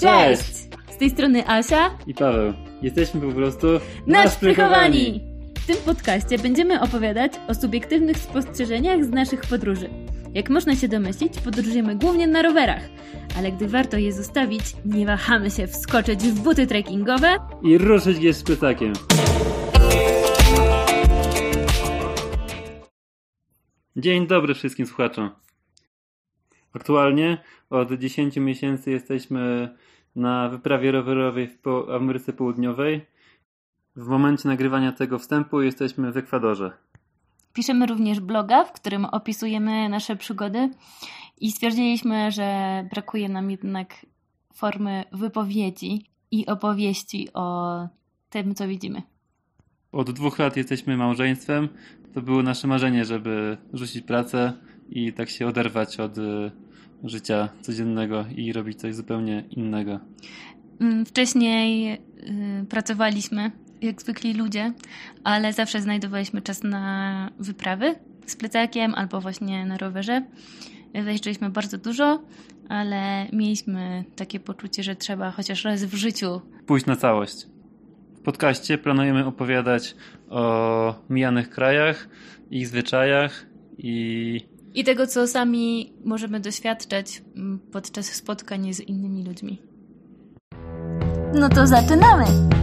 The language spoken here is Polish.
Cześć! Z tej strony Asia i Paweł. Jesteśmy po prostu naszprychowani! W tym podcaście będziemy opowiadać o subiektywnych spostrzeżeniach z naszych podróży. Jak można się domyślić, podróżujemy głównie na rowerach, ale gdy warto je zostawić, nie wahamy się wskoczyć w buty trekkingowe i ruszyć je z plecakiem. Dzień dobry wszystkim słuchaczom. Aktualnie od 10 miesięcy jesteśmy na wyprawie rowerowej w Ameryce Południowej. W momencie nagrywania tego wstępu jesteśmy w Ekwadorze. Piszemy również bloga, w którym opisujemy nasze przygody i stwierdziliśmy, że brakuje nam jednak formy wypowiedzi i opowieści o tym, co widzimy. Od dwóch lat jesteśmy małżeństwem. To było nasze marzenie, żeby rzucić pracę i tak się oderwać od życia codziennego i robić coś zupełnie innego. Mm, wcześniej y, pracowaliśmy jak zwykli ludzie, ale zawsze znajdowaliśmy czas na wyprawy z plecakiem albo właśnie na rowerze. Wyjeżdżaliśmy bardzo dużo, ale mieliśmy takie poczucie, że trzeba chociaż raz w życiu pójść na całość. W podcaście planujemy opowiadać o mijanych krajach, ich zwyczajach i i tego, co sami możemy doświadczać mm, podczas spotkań z innymi ludźmi. No to zaczynamy!